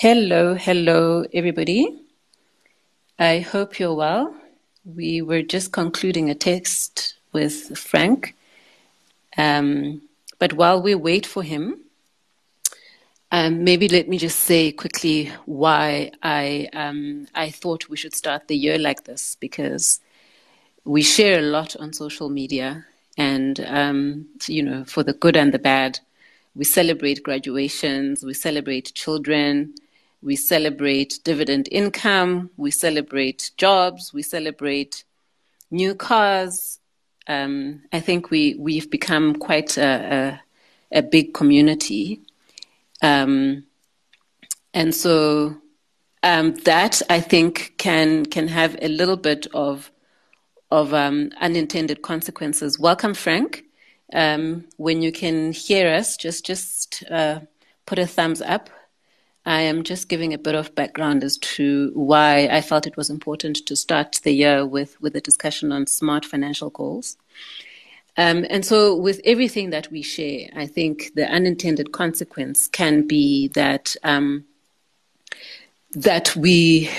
Hello, hello, everybody. I hope you're well. We were just concluding a text with Frank. Um, but while we wait for him, um, maybe let me just say quickly why I, um, I thought we should start the year like this because we share a lot on social media and, um, you know, for the good and the bad. We celebrate graduations, we celebrate children, we celebrate dividend income, we celebrate jobs, we celebrate new cars. Um, I think we, we've become quite a, a, a big community. Um, and so um, that I think can can have a little bit of of um, unintended consequences. Welcome, Frank. Um, when you can hear us, just just uh, put a thumbs up. I am just giving a bit of background as to why I felt it was important to start the year with with a discussion on smart financial goals. Um, and so, with everything that we share, I think the unintended consequence can be that um, that we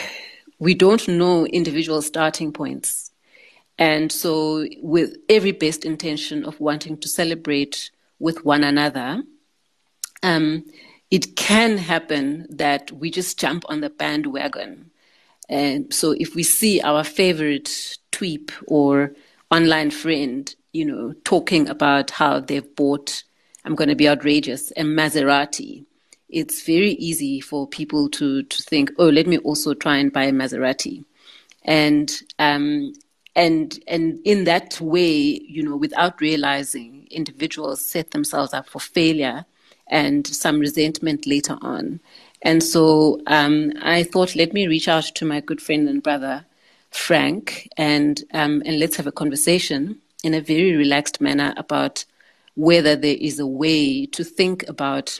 we don't know individual starting points and so, with every best intention of wanting to celebrate with one another, um, it can happen that we just jump on the bandwagon. And so, if we see our favorite tweep or online friend, you know, talking about how they've bought, I'm going to be outrageous, a Maserati, it's very easy for people to, to think, oh, let me also try and buy a Maserati. And um, and and in that way you know without realizing individuals set themselves up for failure and some resentment later on. And so um, i thought let me reach out to my good friend and brother frank and um, and let's have a conversation in a very relaxed manner about whether there is a way to think about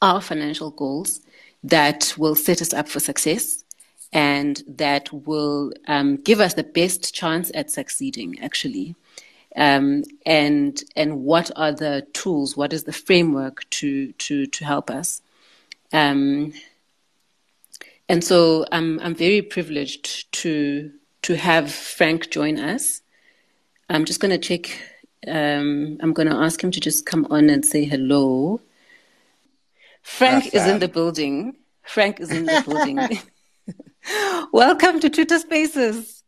our financial goals that will set us up for success and that will um, give us the best chance at succeeding actually um, and and what are the tools what is the framework to to to help us? Um, and so I'm I'm very privileged to to have Frank join us. I'm just going to check um, I'm going to ask him to just come on and say hello. Frank is in the building. Frank is in the building. Welcome to Twitter Spaces.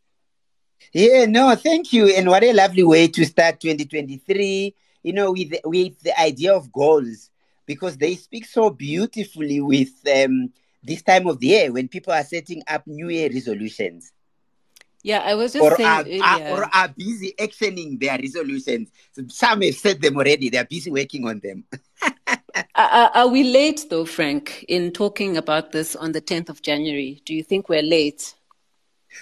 Yeah, no, thank you. And what a lovely way to start 2023, you know, with, with the idea of goals, because they speak so beautifully with um, this time of the year when people are setting up New Year resolutions. Yeah, I was just or saying are, earlier. Are, or are busy actioning their resolutions. Some have set them already. They're busy working on them. are, are, we late, though, Frank, in talking about this on the 10th of January? Do you think we're late?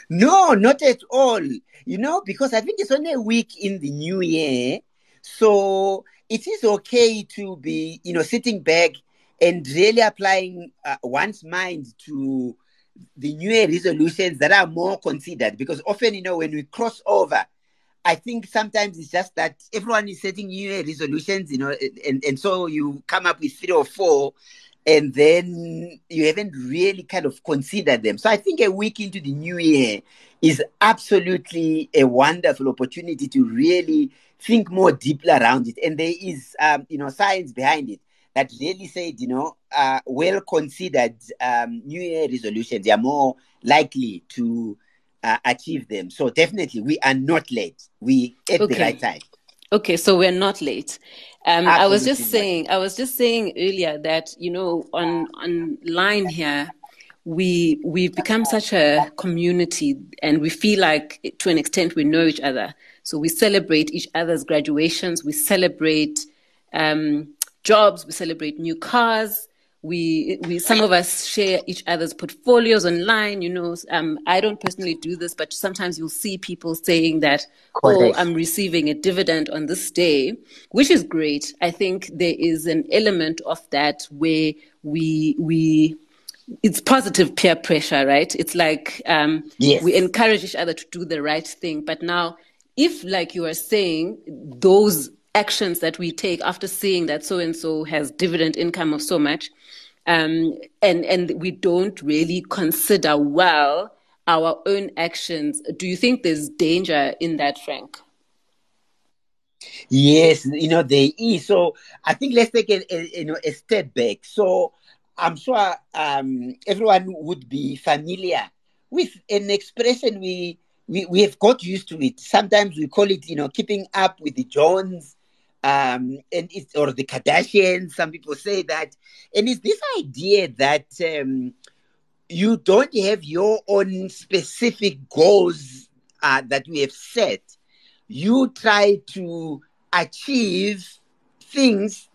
No, not at all. You know, because I think it's only a week in the new year. So it is okay to be, you know, sitting back and really applying uh, one's mind to the new year resolutions that are more considered. Because often, you know, when we cross over, I think sometimes it's just that everyone is setting new year resolutions, you know, and, and so you come up with three or four and then you haven't really kind of considered them. So I think a week into the new year is absolutely a wonderful opportunity to really think more deeply around it. And there is, um, you know, science behind it that really said, you know, uh, well considered um, new year resolutions they are more likely to uh, achieve them. So definitely, we are not late. We at okay. the right time. Okay, so we're not late. Um, I was just saying, I was just saying earlier that you know, on online here, we we've become such a community, and we feel like, to an extent, we know each other. So we celebrate each other's graduations. We celebrate um, jobs. We celebrate new cars we we some of us share each other's portfolios online you know um, i don't personally do this but sometimes you'll see people saying that oh i'm receiving a dividend on this day which is great. I think there is an element of that where we we it's positive peer pressure right? It's like um, yes. we encourage each other to do the right thing. But now if like you are saying those actions that we take after seeing that so and so has dividend income of so much um, and and we don't really consider well our own actions. Do you think there's danger in that, Frank? Yes, you know there is. So I think let's take a, a you know a step back. So I'm sure um, everyone would be familiar with an expression we, we we have got used to it. Sometimes we call it, you know, keeping up with the Jones, um, and it's or the Kardashians. Some people say that, and it's this idea that um, you don't have your own specific goals uh, that we have set. You try to achieve things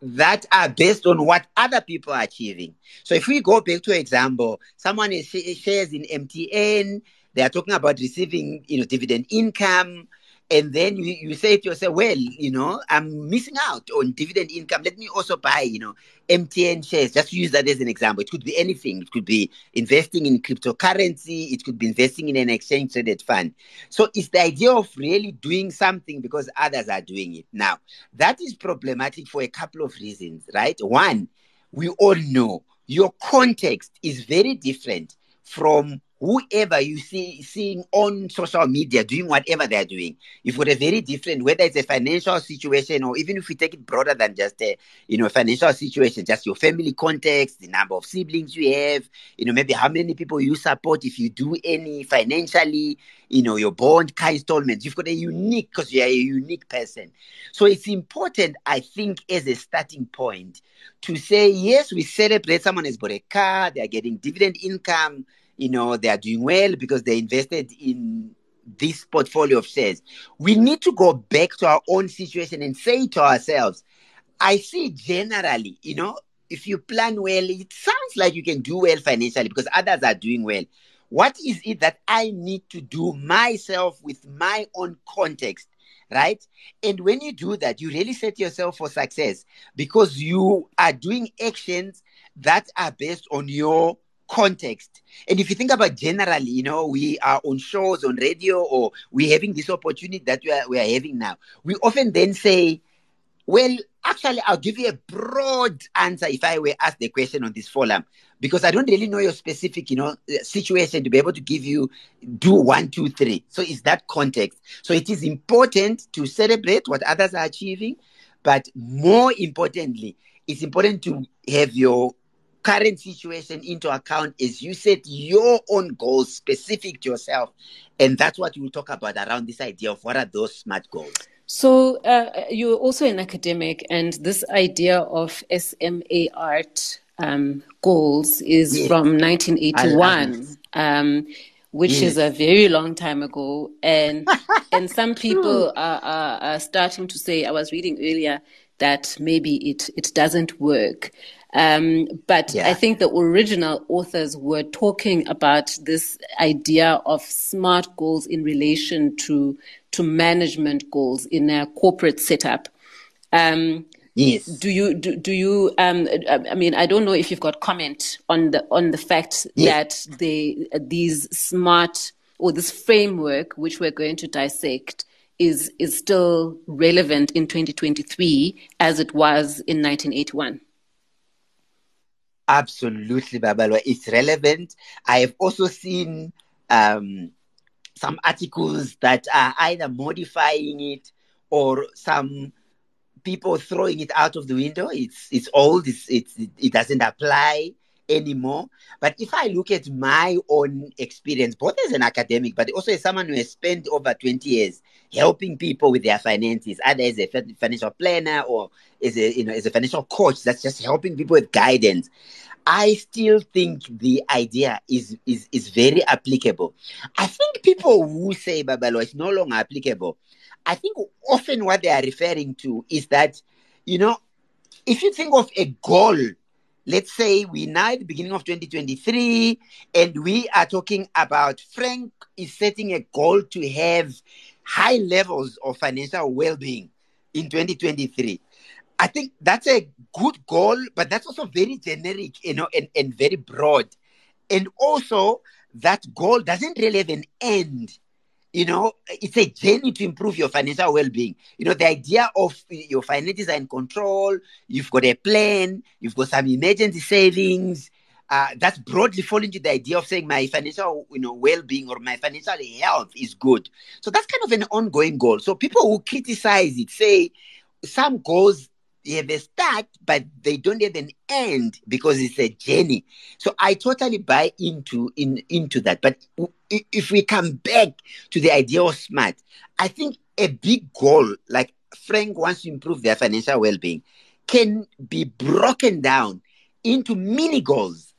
that are based on what other people are achieving. So if we go back to example, someone is shares in MTN, they are talking about receiving, you know, dividend income and then you, you say to yourself, well, you know, I'm missing out on dividend income. Let me also buy, you know, MTN shares. Just use that as an example. It could be anything. It could be investing in cryptocurrency. It could be investing in an exchange traded fund. So it's the idea of really doing something because others are doing it. Now, that is problematic for a couple of reasons, right? One, we all know your context is very different from whoever you see seeing on social media doing whatever they're doing, you've got a very different, whether it's a financial situation or even if we take it broader than just a you know financial situation, just your family context, the number of siblings you have, you know, maybe how many people you support if you do any financially, you know, your bond car installments. You've got a unique because you're a unique person. So it's important, I think, as a starting point to say, yes, we celebrate someone has bought a car, they're getting dividend income you know, they are doing well because they invested in this portfolio of shares. We need to go back to our own situation and say to ourselves, I see generally, you know, if you plan well, it sounds like you can do well financially because others are doing well. What is it that I need to do myself with my own context? Right. And when you do that, you really set yourself for success because you are doing actions that are based on your context. And if you think about generally, you know, we are on shows on radio or we're having this opportunity that we are, we are having now, we often then say, well, actually, I'll give you a broad answer if I were asked the question on this forum, because I don't really know your specific, you know, situation to be able to give you do one, two, three. So it's that context. So it is important to celebrate what others are achieving, but more importantly, it's important to have your current situation into account is you set your own goals specific to yourself. And that's what we'll talk about around this idea of what are those smart goals. So uh, you're also an academic, and this idea of SMART um, goals is yes. from 1981. Um, which yes. is a very long time ago, and and some people are, are, are starting to say. I was reading earlier that maybe it it doesn't work. Um, but yeah. I think the original authors were talking about this idea of smart goals in relation to to management goals in a corporate setup. Um, yes. Do you do, do you? Um, I mean, I don't know if you've got comment on the on the fact yes. that they these smart or this framework which we're going to dissect is is still relevant in 2023 as it was in 1981. Absolutely, Babalwa. It's relevant. I have also seen um, some articles that are either modifying it or some people throwing it out of the window. It's it's old. It's, it's it doesn't apply anymore. But if I look at my own experience, both as an academic, but also as someone who has spent over 20 years helping people with their finances, either as a financial planner or as a you know as a financial coach that's just helping people with guidance. I still think the idea is is is very applicable. I think people who say Babalo is no longer applicable. I think often what they are referring to is that, you know, if you think of a goal let's say we now at the beginning of 2023 and we are talking about frank is setting a goal to have high levels of financial well-being in 2023 i think that's a good goal but that's also very generic you know and, and very broad. And also that goal doesn't really have an end you know, it's a journey to improve your financial well-being. You know, the idea of your finances are in control, you've got a plan, you've got some emergency savings. Uh, that's broadly fall into the idea of saying my financial, you know, well-being or my financial health is good. So that's kind of an ongoing goal. So people who criticize it say some goals have a start, but they don't have an end because it's a journey. So I totally buy into in into that. But if we come back to the idea of smart, I think a big goal like Frank wants to improve their financial well-being can be broken down into mini goals.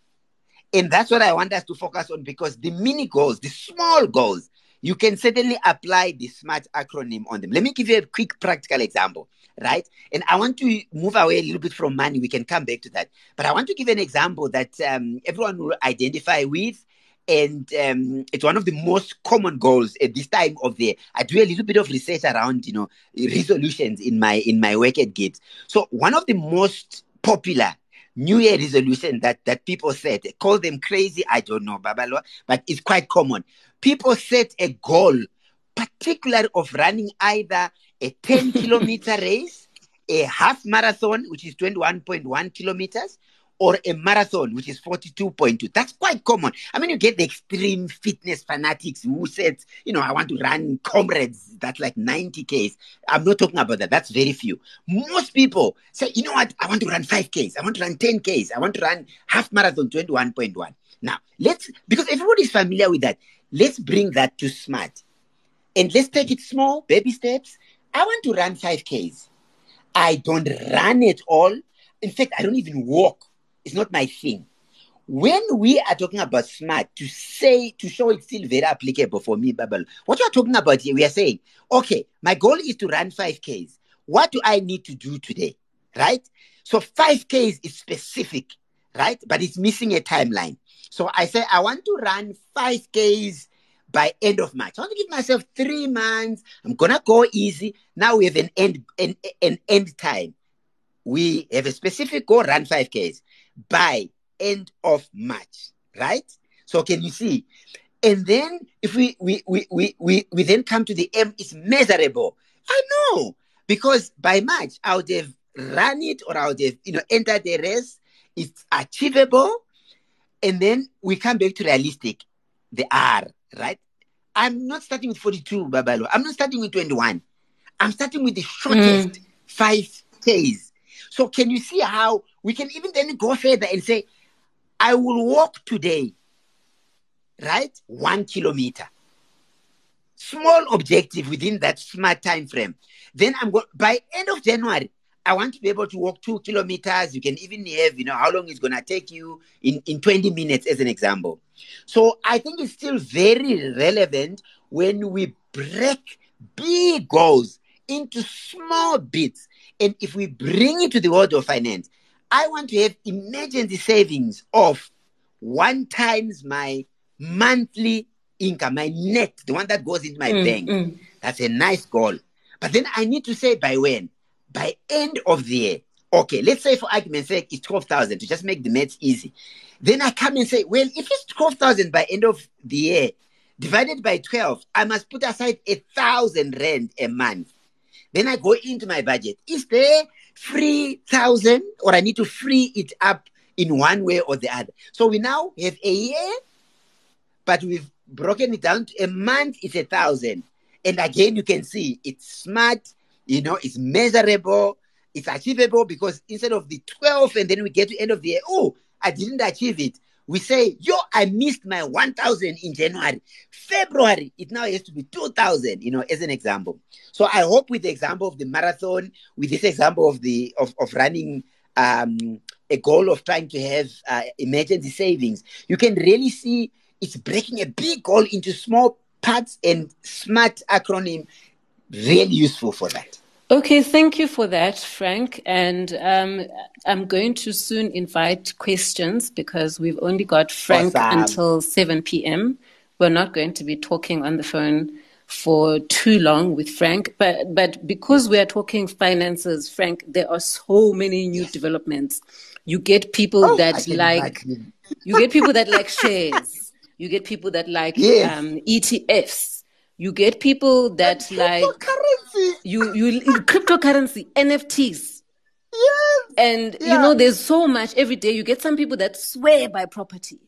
And that's what I want us to focus on because the mini goals, the small goals, you can certainly apply the SMART acronym on them. Let me give you a quick practical example right? And I want to move away a little bit from money. We can come back to that. But I want to give an example that um, everyone will identify with. And um, it's one of the most common goals at this time of the. I do a little bit of research around, you know, resolutions in my in my work at GIBS. So one of the most popular New Year resolution that that people set, call them crazy, I don't know, Babalo, but it's quite common. People set a goal, particularly of running either a 10 kilometer race, a half marathon, which is 21.1 kilometers, or a marathon, which is 42.2. That's quite common. I mean, you get the extreme fitness fanatics who said, you know, I want to run comrades, that's like 90 Ks. I'm not talking about that. That's very few. Most people say, you know what? I want to run 5 Ks. I want to run 10 Ks. I want to run half marathon 21.1. Now, let's, because everybody is familiar with that, let's bring that to smart. And let's take it small, baby steps. I want to run 5Ks. I don't run at all. In fact, I don't even walk. It's not my thing. When we are talking about smart, to say, to show it's still very applicable for me, Babalo, what you are talking about here, we are saying, okay, my goal is to run 5Ks. What do I need to do today? Right? So 5Ks is specific, right? But it's missing a timeline. So I say, I want to run 5Ks by end of March. I want to give myself three months. I'm gonna go easy. Now we have an end an, an end time. We have a specific goal, run 5Ks by end of March, right? So can you see? And then if we we we we we, we then come to the M, it's measurable. I know because by March I would have run it or I would have you know entered the race. It's achievable. And then we come back to realistic, the R, right? I'm not starting with 42, Babalo. I'm not starting with 21. I'm starting with the shortest mm. five Ks. So can you see how we can even then go further and say, I will walk today, right? One kilometer. Small objective within that smart time frame. Then I'm going by end of January, I want to be able to walk two kilometers. You can even have, you know, how long it's going to take you in, in 20 minutes, as an example. So I think it's still very relevant when we break big goals into small bits. And if we bring it to the world of finance, I want to have emergency savings of one times my monthly income, my net, the one that goes into my mm, bank. Mm. That's a nice goal. But then I need to say by when? by end of the year, okay, let's say for argument's sake, it's 12,000 to just make the maths easy. Then I come and say, well, if it's 12,000 by end of the year, divided by 12, I must put aside a thousand rand a month. Then I go into my budget. Is there 3,000 or I need to free it up in one way or the other? So we now have a year, but we've broken it down to a month is a thousand. And again, you can see it's smart you know, it's measurable, it's achievable because instead of the 12 and then we get to end of the year, oh, I didn't achieve it. We say, yo, I missed my 1,000 in January. February, it now has to be 2,000, you know, as an example. So I hope with the example of the marathon, with this example of the of, of running um, a goal of trying to have uh, emergency savings, you can really see it's breaking a big goal into small parts and smart acronym really useful for that. Okay, thank you for that, Frank. And um, I'm going to soon invite questions because we've only got Frank awesome. until 7 p.m. We're not going to be talking on the phone for too long with Frank, but but because we are talking finances, Frank, there are so many new yes. developments. You get people oh, that like you get people that like shares. You get people that like yes. um, ETFs You get people that And like cryptocurrency. you you cryptocurrency, NFTs. Yes. And you know, there's so much every day. You get some people that swear by property.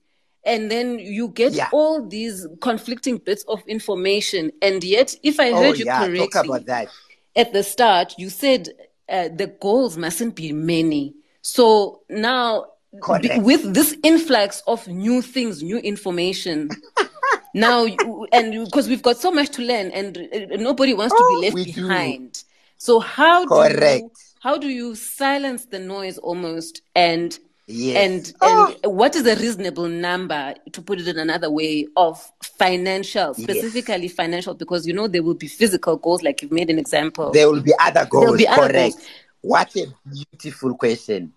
And then you get Yeah. all these conflicting bits of information. And yet, if I Oh heard you yeah, correctly, talk about that. at the start, you said uh, the goals mustn't be many. So now, Correct. with this influx of new things, new information, now, you- and because we've got so much to learn, and nobody wants to Oh, be left we do. behind. So how do you, how do you silence the noise almost and Yes. and Oh. and what is a reasonable number to put it in another way of financial Yes. specifically financial because you know there will be physical goals like you've made an example There will be other goals. Be other correct. goals. What a beautiful question.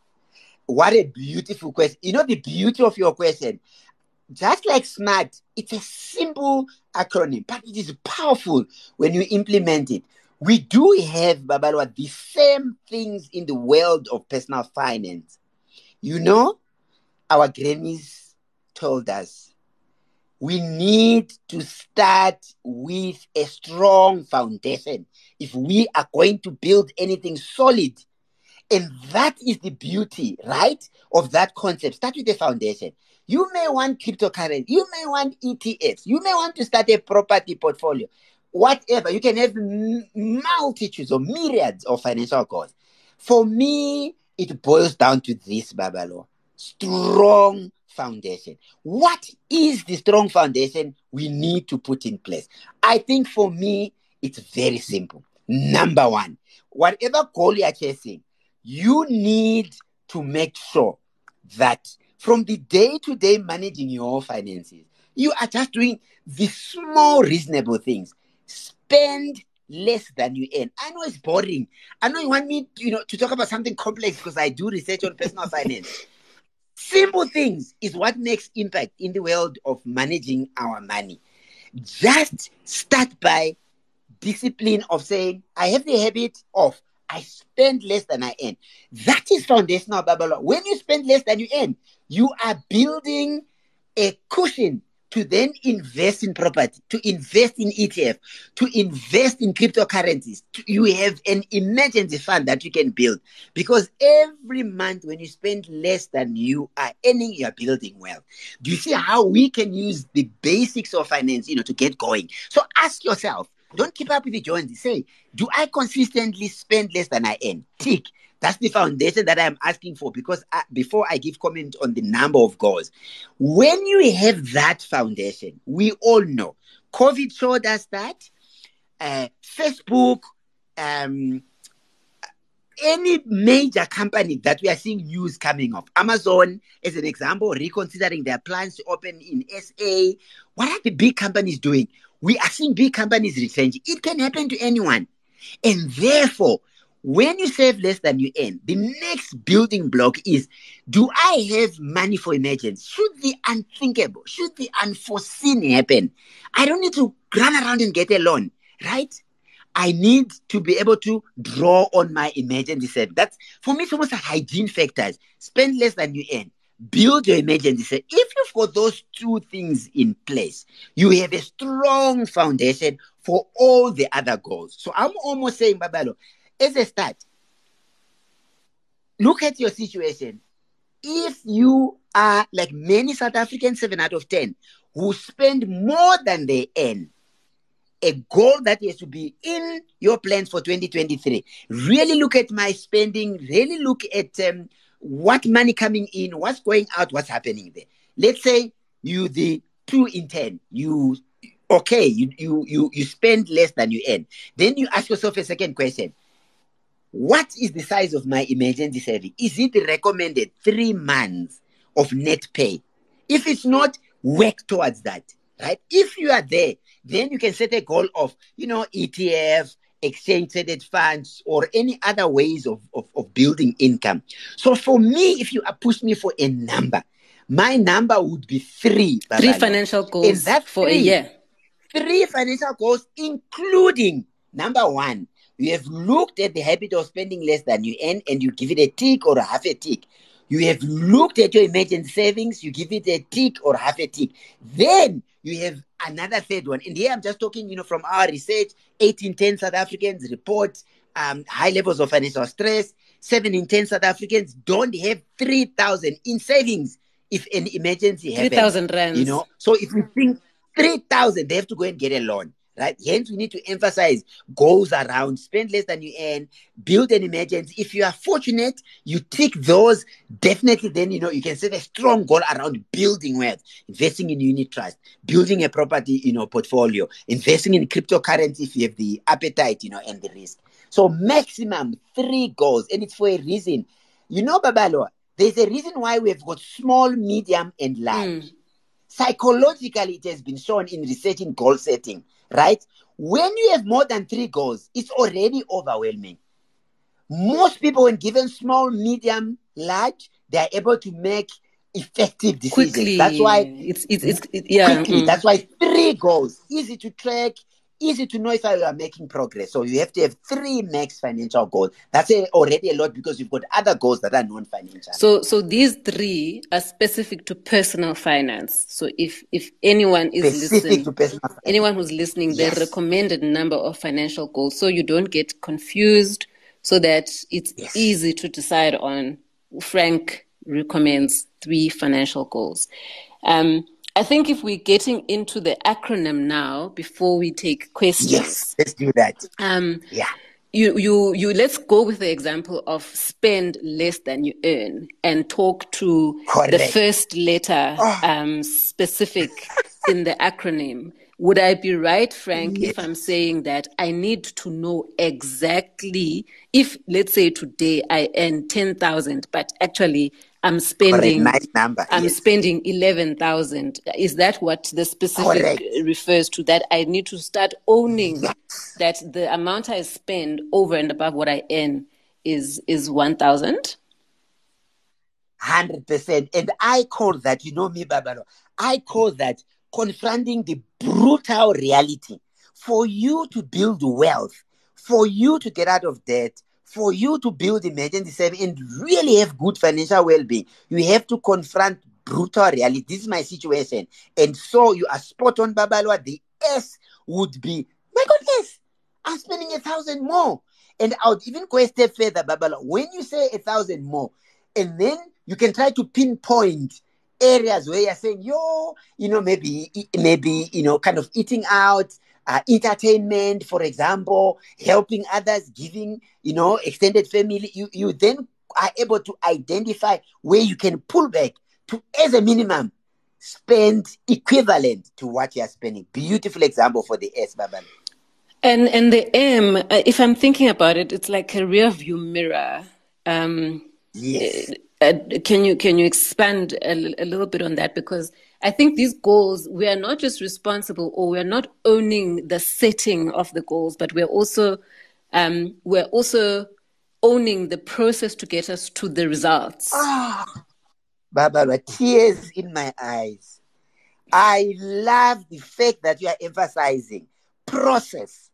What a beautiful question. You know the beauty of your question. Just like SMART, it's a simple acronym, but it is powerful when you implement it. We do have, Babalwa, the same things in the world of personal finance. You know, our grannies told us we need to start with a strong foundation if we are going to build anything solid. And that is the beauty, right, of that concept. Start with the foundation. You may want cryptocurrency, you may want ETFs, you may want to start a property portfolio, whatever. You can have multitudes or myriads of financial goals. For me, it boils down to this, Babalo strong foundation. What is the strong foundation we need to put in place? I think for me, it's very simple. Number one, whatever goal you are chasing, you need to make sure that from the day to day managing your finances, you are just doing the small, reasonable things. Spend less than you earn. I know it's boring. I know you want me, you know, to talk about something complex because I do research on personal finance. Simple things is what makes impact in the world of managing our money. Just start by discipline of saying, I have the habit of I spend less than I earn. That is foundational, Babalo. When you spend less than you earn, you are building a cushion to then invest in property, to invest in ETF, to invest in cryptocurrencies. You have an emergency fund that you can build because every month when you spend less than you are earning, you are building wealth. Do you see how we can use the basics of finance, you know, to get going? So ask yourself, don't keep up with the Joneses. Say, do I consistently spend less than I earn? Tick. That's the foundation that I'm asking for because I, before I give comment on the number of goals, when you have that foundation, we all know COVID showed us that uh, Facebook, um, any major company that we are seeing news coming of, Amazon, as an example, reconsidering their plans to open in SA. What are the big companies doing? We are seeing big companies retrenching. It can happen to anyone. And therefore, when you save less than you earn, the next building block is do I have money for emergency? Should the unthinkable, should the unforeseen happen? I don't need to run around and get a loan, right? I need to be able to draw on my emergency savings. That's for me, it's almost a hygiene factor. Spend less than you earn. Build your emergency savings. If you've got those two things in place, you have a strong foundation for all the other goals. So I'm almost saying, Babalo, as a start, look at your situation. If you are like many South Africans, seven out of 10, who spend more than they earn, a goal that has to be in your plans for 2023. Really look at my spending, really look at um, what money coming in, what's going out, what's happening there. Let's say you the two in 10, you okay, you you you you spend less than you earn. Then you ask yourself a second question. What is the size of my emergency saving? Is it recommended three months of net pay? If it's not, work towards that, right? If you are there, then you can set a goal of, you know, ETF, exchange traded funds, or any other ways of, of, of building income. So for me, if you push me for a number, my number would be three. Three financial goals for a three- year. three financial goals, including number one, you have looked at the habit of spending less than you earn and you give it a tick or a half a tick. You have looked at your emergency savings, you give it a tick or half a tick. Then you have another third one. And here I'm just talking, you know, from our research, 8 in 10 South Africans report um, high levels of financial stress. 7 in 10 South Africans don't have 3,000 in savings if an emergency happens. 3,000 rands. You know, so if you think 3,000, they have to go and get a loan right? Hence, we need to emphasize goals around spend less than you earn, build an emergency. If you are fortunate, you tick those, definitely then you know you can set a strong goal around building wealth, investing in unit trust, building a property in your portfolio, investing in cryptocurrency if you have the appetite, you know, and the risk. So maximum three goals, and it's for a reason. You know, Babalo, there's a reason why we've got small, medium, and large. Mm. Psychologically, it has been shown in research in goal setting right? When you have more than three goals, it's already overwhelming. Most people, when given small, medium, large, they are able to make effective decisions. Quickly. That's why it's it's, it's it, yeah. Quickly. Mm. That's why three goals, easy to track, easy to know if you are making progress. So you have to have three max financial goals. That's a, already a lot because you've got other goals that are non-financial. So so these three are specific to personal finance. So if if anyone is specific listening, anyone who's listening, yes. the recommended number of financial goals, so you don't get confused, so that it's yes. easy to decide on. Frank recommends three financial goals. Um, I think if we're getting into the acronym now, before we take questions, yes, let's do that. Um, yeah. You, you, you. Let's go with the example of spend less than you earn, and talk to Correct. the first letter oh. um, specific in the acronym. Would I be right, Frank, yes. if I'm saying that I need to know exactly if, let's say, today I earn ten thousand, but actually I'm spending nice number. I'm yes. spending eleven thousand. Is that what the specific Correct. refers to? That I need to start owning yes. that the amount I spend over and above what I earn is is one thousand. Hundred percent. And I call that, you know me, Babalo. I call that confronting the brutal reality. For you to build wealth, for you to get out of debt, for you to build emergency savings and really have good financial well-being, you have to confront brutal reality. This is my situation. And so you are spot on, Babalwa. The S would be, my goodness, I'm spending a thousand more. And I would even go a step further, Babalwa. When you say a thousand more, and then you can try to pinpoint areas where you're saying, yo, you know, maybe, maybe, you know, kind of eating out, uh, entertainment, for example, helping others, giving, you know, extended family, you, you then are able to identify where you can pull back to, as a minimum, spend equivalent to what you're spending. Beautiful example for the S, Babalo. And and the M, uh, if I'm thinking about it, it's like a rear view mirror. Um, yes. Uh, can you can you expand a, a little bit on that because I think these goals, we are not just responsible or we're not owning the setting of the goals, but we're also um, we're also owning the process to get us to the results. Ah, Barbara, tears in my eyes. I love the fact that you are emphasizing process.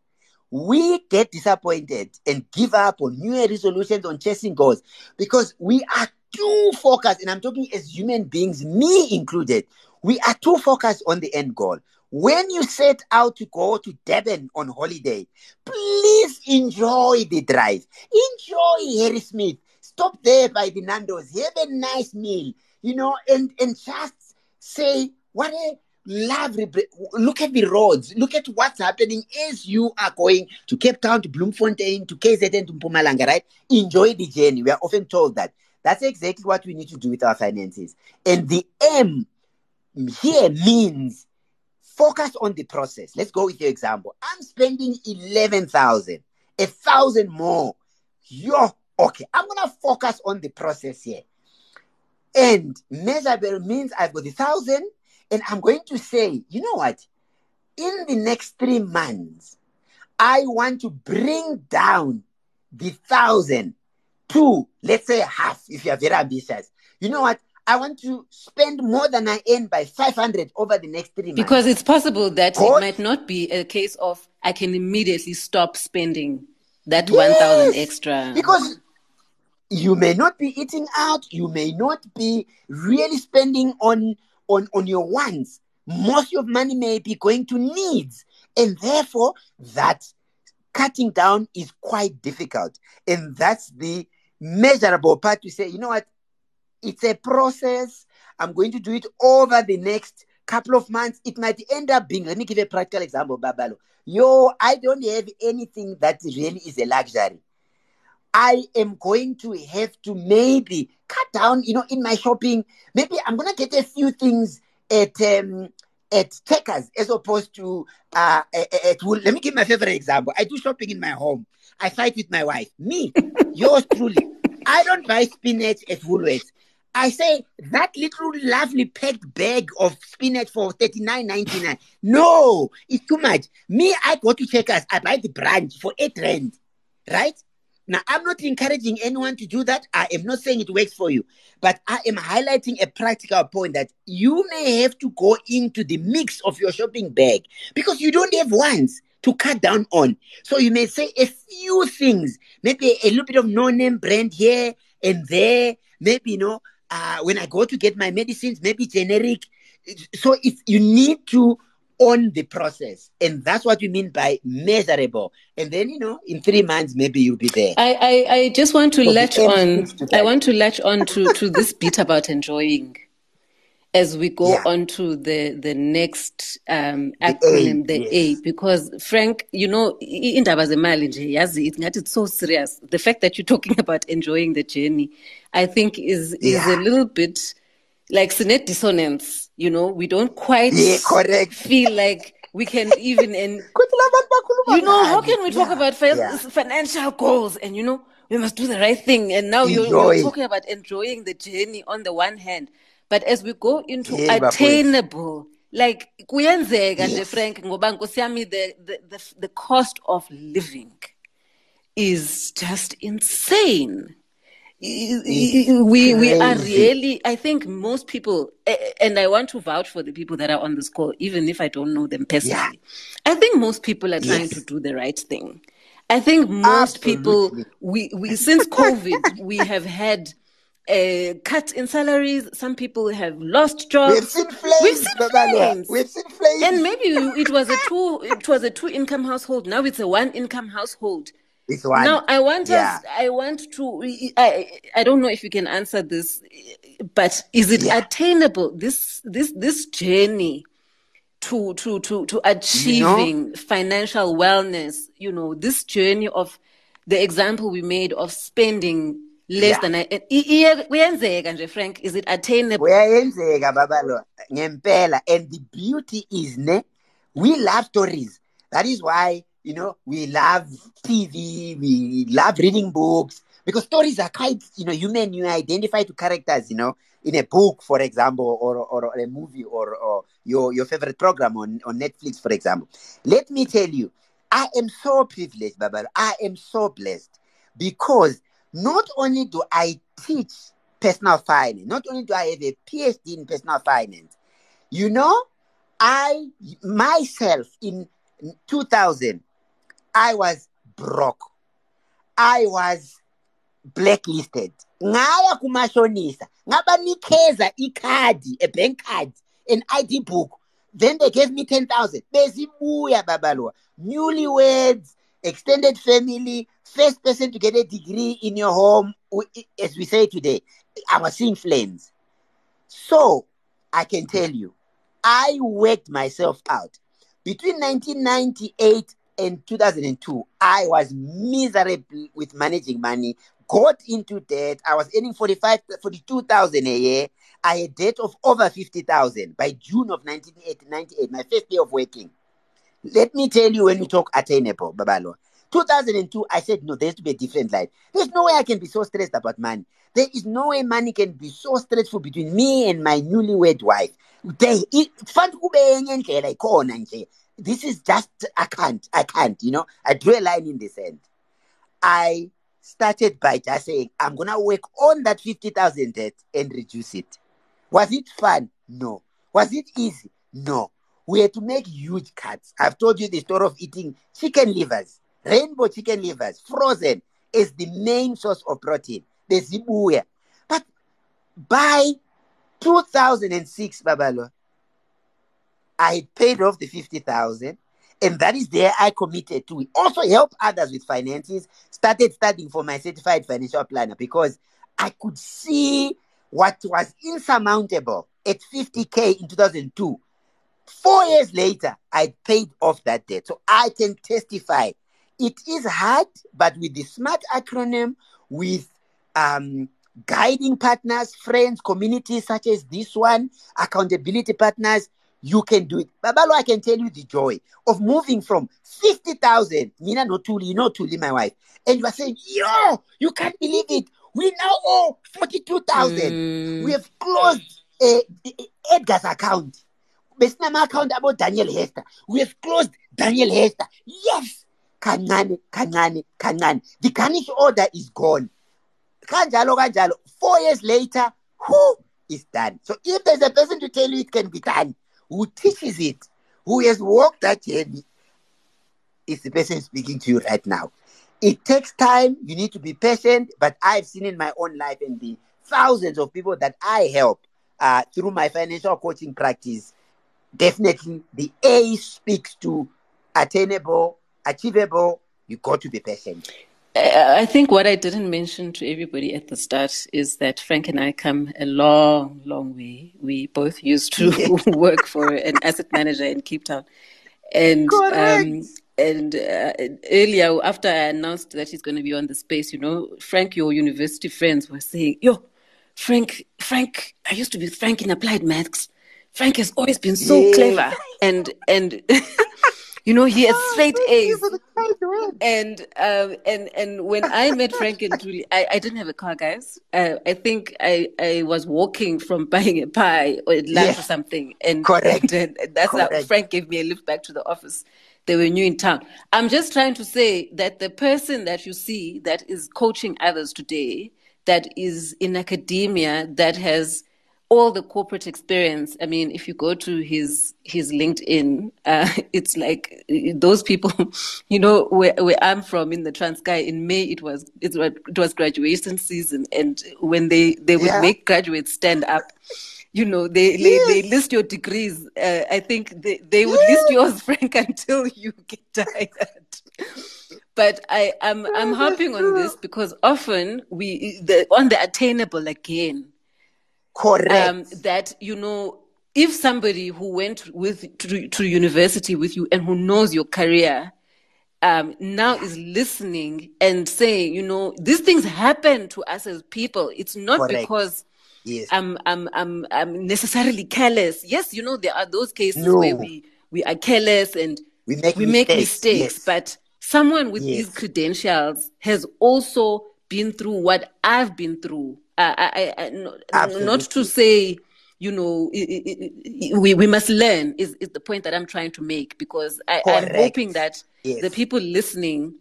We get disappointed and give up on New resolutions on chasing goals because we are too focused, and I'm talking as human beings, me included. We are too focused on the end goal. When you set out to go to Durban on holiday, please enjoy the drive. Enjoy Harrismith. Stop there by the Nando's. Have a nice meal, you know, and, and just say, what a lovely. Look at the roads. Look at what's happening as you are going to Cape Town, to Bloemfontein, to KZN, to Mpumalanga, right? Enjoy the journey. We are often told that. That's exactly what we need to do with our finances. And the M here means focus on the process. Let's go with your example. I'm spending 11,000, a thousand more. Yo, okay, I'm going to focus on the process here. And measurable means I've got a thousand, and I'm going to say, you know what? In the next three months, I want to bring down the thousand to, let's say, half if you're very ambitious. You know what? I want to spend more than I earn by 500 over the next three months. Because it's possible that it might not be a case of I can immediately stop spending that yes, 1,000 extra. Because you may not be eating out, you may not be really spending on on on your wants, most of money may be going to needs. And therefore, that cutting down is quite difficult. And that's the measurable part to say, you know what? It's a process. I'm going to do it over the next couple of months. It might end up being, let me give a practical example, Babalo. Yo, I don't have anything that really is a luxury. I am going to have to maybe cut down, you know, in my shopping. Maybe I'm gonna get a few things at um, at Checkers as opposed to uh, at, at Let me give my favorite example. I do shopping in my home. I fight with my wife. Me, yours truly. I don't buy spinach at Woolworths. I say that little lovely packed bag of spinach for thirty nine ninety nine. No, it's too much. Me, I go to Checkers. I buy the brand for eight rand, right? Now, I'm not encouraging anyone to do that. I am not saying it works for you, but I am highlighting a practical point that you may have to go into the mix of your shopping bag because you don't have ones to cut down on. So you may say a few things, maybe a little bit of no-name brand here and there, maybe you know, uh, when I go to get my medicines, maybe generic. So if you need to on the process. And that's what we mean by measurable. And then, you know, in three months, maybe you'll be there. I, I, I just want to so latch on, to I want to latch on to, to this bit about enjoying as we go yeah. on to the, the next um, acronym, the, a, the yes. A, because Frank, you know, indaba zemali nje yazi it's so serious. The fact that you're talking about enjoying the journey, I think is is a little bit like sinet dissonance you know? We don't quite yeah, correct. feel like we can even and you know how can we talk yeah, about yeah. financial goals? And you know we must do the right thing. And now you're, you're, talking about enjoying the journey on the one hand. But as we go into yeah, attainable like kuyenzeka nje frank ngoba nkosi yami the, the, the, the cost of living is just insane we we are really i think most people and i want to vouch for the people that are on this call even if i don't know them personally yeah. i think most people are trying yes. to do the right thing i think most Absolutely. people we, we since covid we have had a uh, cut in salaries. Some people have lost jobs. We've seen flames. We've seen flames. We've seen flames. And maybe it was a two. It was a two income household. Now it's a one income household this one. Now I want yeah. us. I want to. I I don't know if you can answer this, but is it yeah. attainable? This this this journey to to to to achieving financial wellness. You know this journey of the example we made of spending less yeah. than kuyenzeka nje frank is it attainable kuyenzeka babalo ngempela and the beauty is ne we love stories that is why you know, we love TV, we love reading books because stories are quite, you know, human. You identify to characters, you know, in a book, for example, or, or, or a movie or, or your, your favorite program on, on Netflix, for example. Let me tell you, I am so privileged, Baba. I am so blessed because not only do I teach personal finance, not only do I have a PhD in personal finance, you know, I myself in 2000, I was broke. I was blacklisted. Ngaya kumashonisa, ngabanikeza ikhadi, a bank card, an ID book. Then they gave me 10,000. Bezibuya babaloa. Newlyweds, extended family, first person to get a degree in your home, as we say today. I was seeing flames. So I can tell you, I worked myself out. Between 1998 in 2002, I was miserable with managing money, got into debt. I was earning 45, 42,000 a year. I had debt of over 50,000 by June of 1998, my first day of working. Let me tell you when we talk attainable, Babalo. 2002, I said, no, there has to be a different life. There's no way I can be so stressed about money. There is no way money can be so stressful between me and my newlywed wife. They, this is just I can't, I can't, you know. I drew a line in the sand. I started by just saying I'm gonna work on that fifty thousand debt and reduce it. Was it fun? No. Was it easy? No. We had to make huge cuts. I've told you the story of eating chicken livers, rainbow chicken livers, frozen is the main source of protein. The zibuya. But by 2006, Babalo, I paid off the 50,000 and that is there I committed to. Also help others with finances. Started studying for my certified financial planner because I could see what was insurmountable at 50k in 2002. Four years later, I paid off that debt. So I can testify. It is hard, but with the SMART acronym, with um, guiding partners, friends, communities such as this one, accountability partners, you can do it. Babalo, I can tell you the joy of moving from 50,000, Nina no Tuli, you know Tuli, my wife, and you are saying, yo, you can't believe it. We now owe 42,000. Mm. We have closed uh, Edgar's account. Besinama account about Daniel Hechter. We have closed Daniel Hechter. Yes. Kancane, kancane, kancane. The garnish order is gone. Kanjalo, kanjalo. Four years later, who is done? So if there's a person to tell you it can be done, who teaches it, who has walked that journey, is the person speaking to you right now. It takes time. You need to be patient. But I've seen in my own life and the thousands of people that I help uh, through my financial coaching practice, definitely the A speaks to attainable, achievable. You got to be patient. I think what I didn't mention to everybody at the start is that Frank and I come a long, long way. We both used to work for an asset manager in Cape Town. And um, and uh, earlier, after I announced that he's going to be on the space, you know, Frank, your university friends were saying, "Yo, Frank, Frank, I used to be Frank in applied maths. Frank has always been so yeah. clever, and and you know he has straight A's. And um, and and when I met Frank and Julie, I, I didn't have a car, guys. Uh, I think I, I was walking from buying a pie or lunch yeah. or something, and, Correct. and that's Correct. how Frank gave me a lift back to the office they were new in town. I'm just trying to say that the person that you see that is coaching others today, that is in academia, that has all the corporate experience. I mean, if you go to his his LinkedIn, uh, it's like those people. You know, where where I'm from in the Transkei, in May it was it was, it was graduation season, and when they they would yeah. make graduates stand up you know they yes. they, they, list your degrees uh, i think they, they would yes. list yours frank until you get tired but i am i'm, I'm harping on this because often we the, on the attainable again correct um, that you know if somebody who went with to, to university with you and who knows your career um, now is listening and saying, you know, these things happen to us as people. It's not Correct. because yes. I'm, I'm, I'm, I'm necessarily careless. Yes, you know, there are those cases no. where we, we are careless and we make we mistakes, make mistakes yes. but someone with yes. these credentials has also been through what I've been through. I, I, I, not to say, you know, it, it, it, we, we must learn is, is the point that I'm trying to make because I, am hoping that yes. the people listening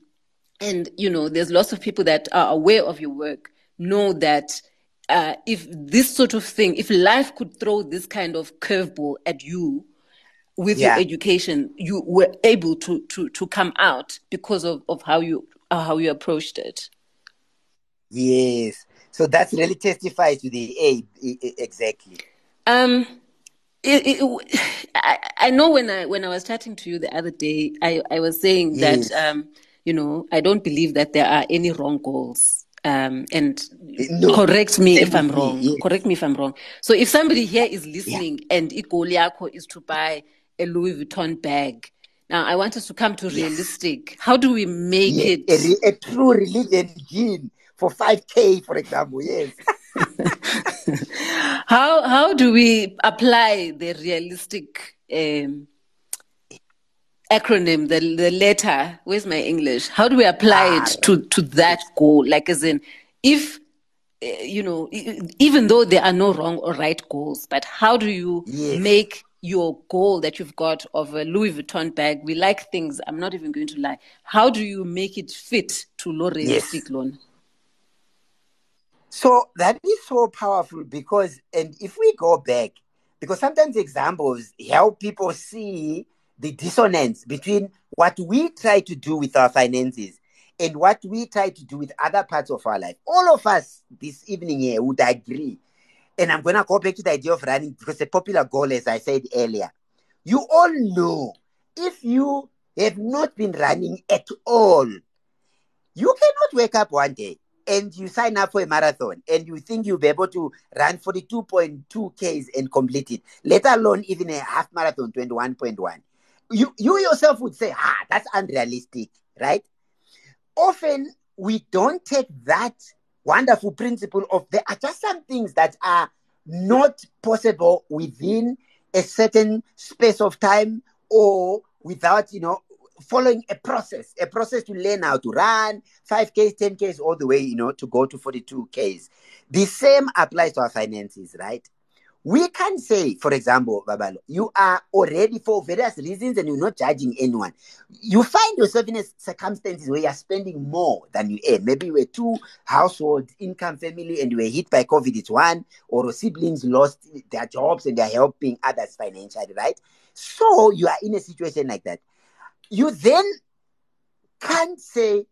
and, you know, there's lots of people that are aware of your work know that uh, if this sort of thing, if life could throw this kind of curveball at you with yeah. your education, you were able to, to, to come out because of, of how you uh, how you approached it. Yes, so that's really testifies to the A exactly. Um, it, it, I, I know when I when I was chatting to you the other day, I, I was saying yes. that um, you know I don't believe that there are any wrong goals um, and no, correct me if I'm wrong. Yes. Correct me if I'm wrong. So if somebody here is listening yeah. and ikoliako is to buy a Louis Vuitton bag, now I want us to come to yes. realistic. How do we make yes. it a, a, True Religion jean for 5k, for example? Yes. how how do we apply the realistic um, acronym, the the letter. Where's my English? How do we apply ah, it to to that goal? Like, as in, if eh, you know, even though there are no wrong or right goals, but how do you yes. make your goal that you've got of a Louis Vuitton bag? We like things. I'm not even going to lie. How do you make it fit to low realistic yes. loan? So that is so powerful because, and if we go back, because sometimes examples help people see the dissonance between what we try to do with our finances and what we try to do with other parts of our life. All of us this evening here would agree. And I'm going to go back to the idea of running because the popular goal, as I said earlier, you all know if you have not been running at all, you cannot wake up one day and you sign up for a marathon and you think you'll be able to run 42.2 Ks and complete it, let alone even a half marathon, 21.1. You, you yourself would say, ah, that's unrealistic, right? Often we don't take that wonderful principle of there are just some things that are not possible within a certain space of time or without, you know, following a process, a process to learn how to run 5Ks, 10Ks, all the way, you know, to go to 42Ks. The same applies to our finances, right? We can say, for example, Babalo, you are already for various reasons and you're not judging anyone. You find yourself in a circumstances where you're spending more than you earn. Maybe you were two household income family and you were hit by COVID, it's one, or siblings lost their jobs and they're helping others financially, right? So you are in a situation like that. You then can't say,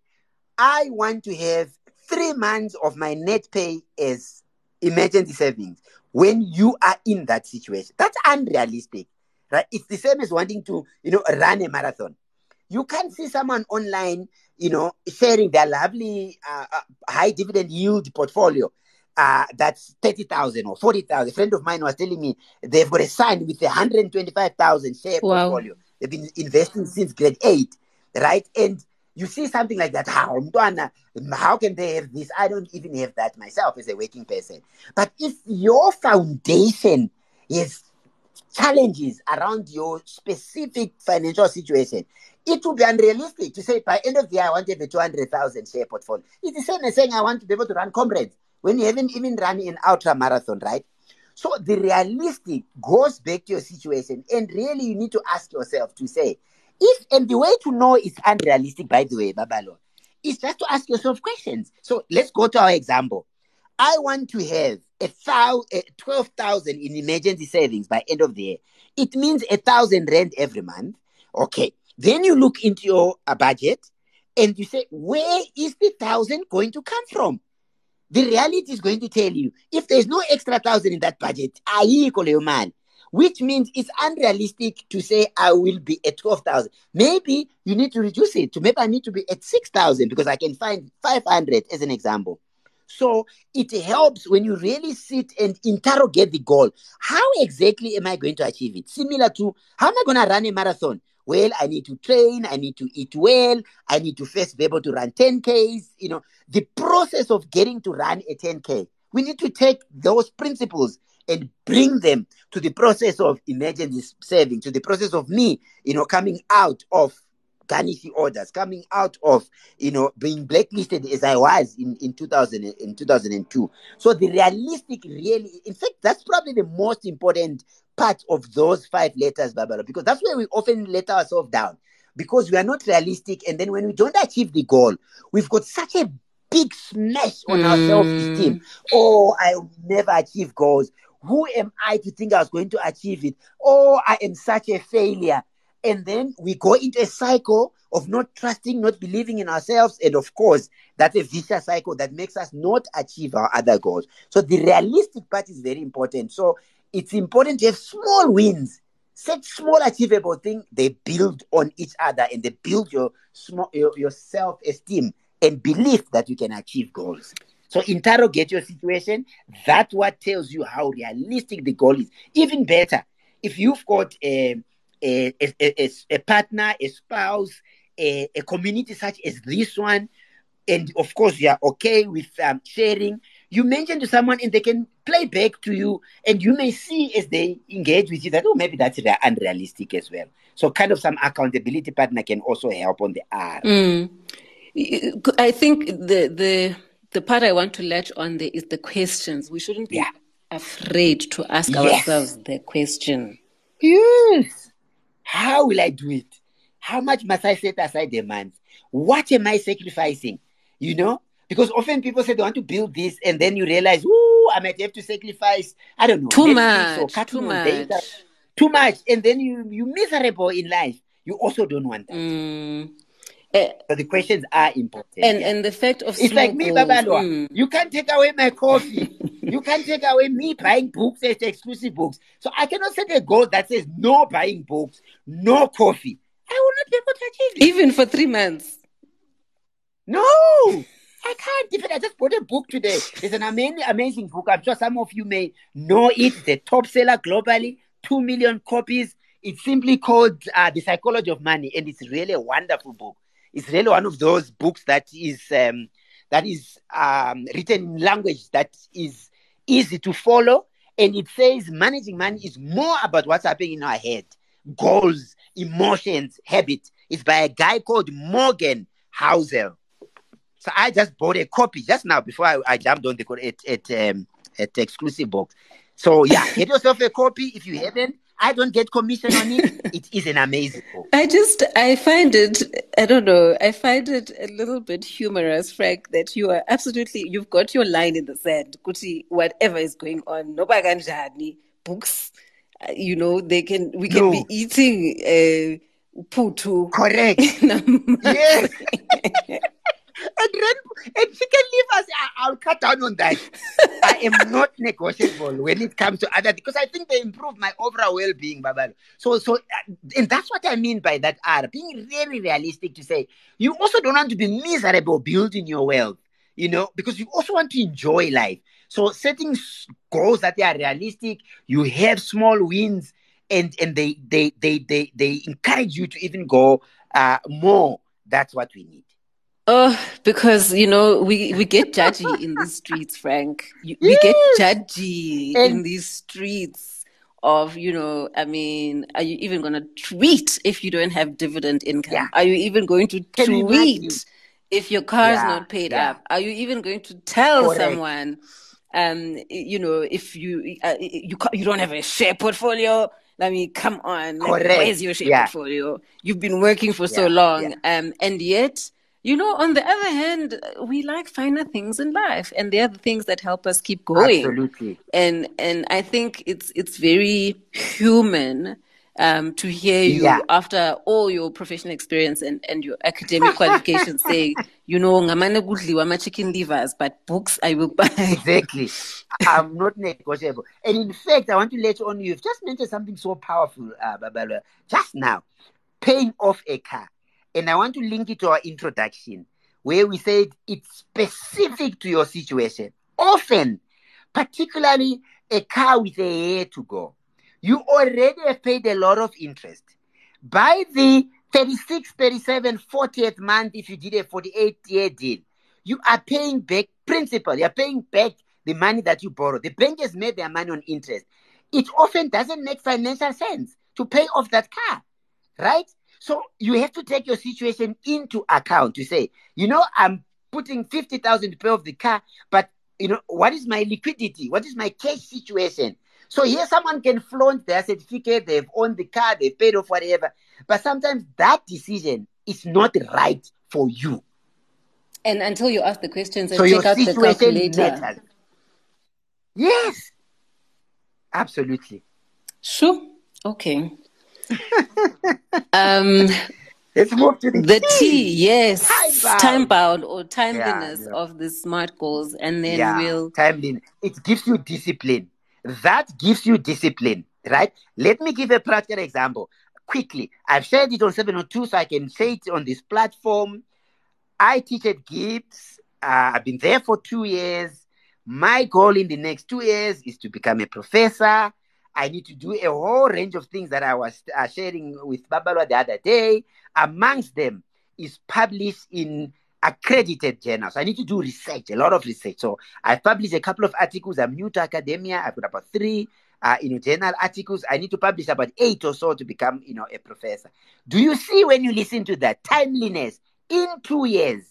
I want to have three months of my net pay as emergency savings when you are in that situation. That's unrealistic, right? It's the same as wanting to, you know, run a marathon. You can't see someone online, you know, sharing their lovely uh, uh, high dividend yield portfolio. Uh, that's 30,000 or 40,000. A friend of mine was telling me they've got a sign with a 125,000 share wow. portfolio. They've been investing since grade eight, right? And you see something like that, how, how can they have this? I don't even have that myself as a working person. But if your foundation is challenges around your specific financial situation, it would be unrealistic to say by end of the year I want to have a 200,000 share portfolio. It's the same as saying I want to be able to run comrades when you haven't even run an ultra marathon, right? So the realistic goes back to your situation, and really you need to ask yourself to say, if and the way to know it's unrealistic, by the way, Babalo, is just to ask yourself questions. So let's go to our example. I want to have a thousand, twelve thousand in emergency savings by end of the year. It means a thousand rand every month. Okay. Then you look into your uh, budget and you say, where is the thousand going to come from? The reality is going to tell you if there's no extra thousand in that budget, I equal you man which means it's unrealistic to say I will be at 12,000. Maybe you need to reduce it to maybe I need to be at 6,000 because I can find 500 as an example. So it helps when you really sit and interrogate the goal. How exactly am I going to achieve it? Similar to how am I going to run a marathon? Well, I need to train, I need to eat well, I need to first be able to run 10Ks. You know, the process of getting to run a 10K, we need to take those principles and bring them to the process of emergency saving, to the process of me, you know, coming out of garnishee orders, coming out of, you know, being blacklisted as I was in, in 2000 in 2002. So the realistic really, in fact, that's probably the most important part of those five letters, Babalo, because that's where we often let ourselves down because we are not realistic. And then when we don't achieve the goal, we've got such a big smash on mm. our self-esteem. Oh, I will never achieve goals. Who am I to think I was going to achieve it? Oh, I am such a failure. And then we go into a cycle of not trusting, not believing in ourselves. And of course, that's a vicious cycle that makes us not achieve our other goals. So the realistic part is very important. So it's important to have small wins. Set small achievable things. They build on each other and they build your small your, your self-esteem and belief that you can achieve goals. So interrogate your situation. That's what tells you how realistic the goal is. Even better, if you've got a, a, a, a partner, a spouse, a, a, community such as this one, and of course you are okay with um, sharing, you mention to someone and they can play back to you, and you may see as they engage with you that, oh, maybe that's unrealistic as well. So, kind of some accountability partner can also help on the R. Mm. I think the the the part I want to latch on there is the questions. We shouldn't be yeah. afraid to ask yes. ourselves the question. Yes. How will I do it? How much must I set aside a month? What am I sacrificing? You know? Because often people say they want to build this and then you realize, oh, I might have to sacrifice, I don't know, too much, too much. Data, too much. And then you, you're miserable in life. You also don't want that. Mm. Uh, so the questions are important. and yeah. and the fact of It's like me, Babalwa. mm. You can't take away my coffee. you can't take away me buying books as Exclusive Books. So I cannot set a goal that says no buying books, no coffee. I will not be able to achieve it. even for three months. No, I can't. Even I just bought a book today. It's an amazing, amazing book. I'm sure some of you may know it. It's a top seller globally, two million copies. It's simply called uh, The Psychology of Money, and it's really a wonderful book. It's really one of those books that is um, that is um, written in language that is easy to follow, and it says managing money is more about what's happening in our head, goals, emotions, habits. It's by a guy called Morgan Housel. So I just bought a copy just now before I, I jumped on the at at, um, at Exclusive Books. So yeah, get yourself a copy if you haven't. I don't get commission on it. it is an amazing book. I just, I find it, I don't know, I find it a little bit humorous, Frank, that you are absolutely, you've got your line in the sand. Kuti, whatever is going on, no baganjani, books, uh, you know, they can, we can No. be eating uh, putu. Correct. yes. and then, and she can leave us. I, I'll cut down on that. I am not negotiable when it comes to other because I think they improve my overall well-being, Babalo. So, so, uh, and that's what I mean by that. R being really realistic to say you also don't want to be miserable building your wealth, you know, because you also want to enjoy life. So, setting goals that they are realistic, you have small wins, and and they they they they they encourage you to even go uh, more. That's what we need. Oh, because you know we we get judgy in these streets, Frank. We get judgy in these streets of you know. I mean, are you even going to tweet if you don't have dividend income? Yeah. Are you even going to Can tweet if your car is Yeah, not paid yeah. up? Are you even going to tell Correct. someone? Um, you know, if you uh, you you don't have a share portfolio. I mean, come on, like, where's your share portfolio? You've been working for so long, um, and yet, you know, on the other hand, we like finer things in life, and they're the things that help us keep going. Absolutely. And and I think it's it's very human um, to hear you Yeah. after all your professional experience and, and your academic qualifications say, you know, ngamane kudliwa ama chicken livers, but books I will buy. Exactly. I'm not negotiable. And in fact, I want to let you on. You've just mentioned something so powerful, uh, Babala, just now paying off a car. And I want to link it to our introduction where we said it's specific to your situation. Often, particularly a car with a year to go, you already have paid a lot of interest. By the 36, 37, 40th month, if you did a 48 year deal, you are paying back principal. You're paying back the money that you borrowed. The bank has made their money on interest. It often doesn't make financial sense to pay off that car, right? So you have to take your situation into account to say, you know, I'm putting 50,000 to pay off the car, but you know, what is my liquidity? What is my cash situation? So here someone can flaunt their certificate, they've owned the car, they've paid off whatever. But sometimes that decision is not right for you. And until you ask the questions and So out the calculator. matters. Yes. Absolutely. Sure. Okay. Um, Let's move to the, the key. T, yes, Time-bound. time bound or timeliness yeah. of the smart goals, and then yeah, we'll. timely. It gives you discipline. That gives you discipline, right? Let me give a practical example quickly. I've shared it on 702, so I can say it on this platform. I teach at GIBS. Uh, I've been there for two years. My goal in the next two years is to become a professor. I need to do a whole range of things that I was uh, sharing with Babalwa the other day. Amongst them is published in accredited journals. I need to do research, a lot of research. So I've published a couple of articles. I'm new to academia. I've got about three, uh, you know, journal articles. I need to publish about eight or so to become, you know, a professor. Do you see when you listen to that timeliness in two years?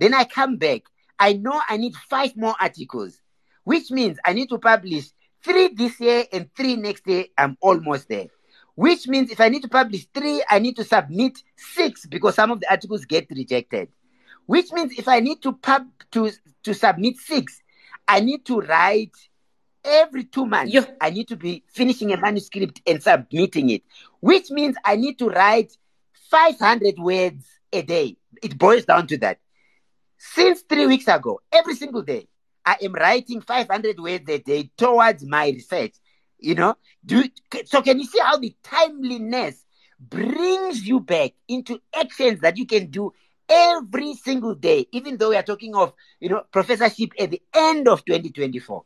Then I come back. I know I need five more articles, which means I need to publish three this year and three next year. I'm almost there. Which means if I need to publish three, I need to submit six because some of the articles get rejected. Which means if I need to pub to to submit six, I need to write every two months. Yeah. I need to be finishing a manuscript and submitting it. Which means I need to write 500 words a day. It boils down to that. Since three weeks ago, every single day, I am writing 500 words a day towards my research. You know, do so. Can you see how the timeliness brings you back into actions that you can do every single day, even though we are talking of you know professorship at the end of 2024.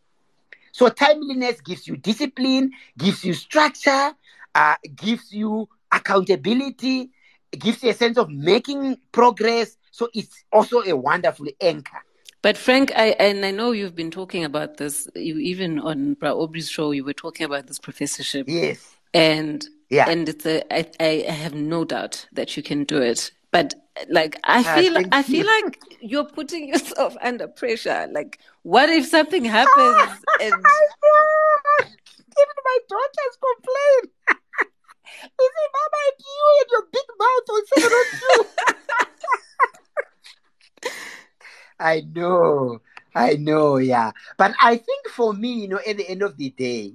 So timeliness gives you discipline, gives you structure, uh, gives you accountability, gives you a sense of making progress. So it's also a wonderful anchor. But Frank, I and I know you've been talking about this. You, even on Bra Aubrey's show, you were talking about this professorship. Yes. And yeah. and it's a, I, I have no doubt that you can do it. But like I ah, feel, I feel you. like you're putting yourself under pressure. Like, what if something happens? and even my daughters complain. He said, Mama, you and your big mouth on 702. I know. I know, yeah. But I think for me, you know, at the end of the day,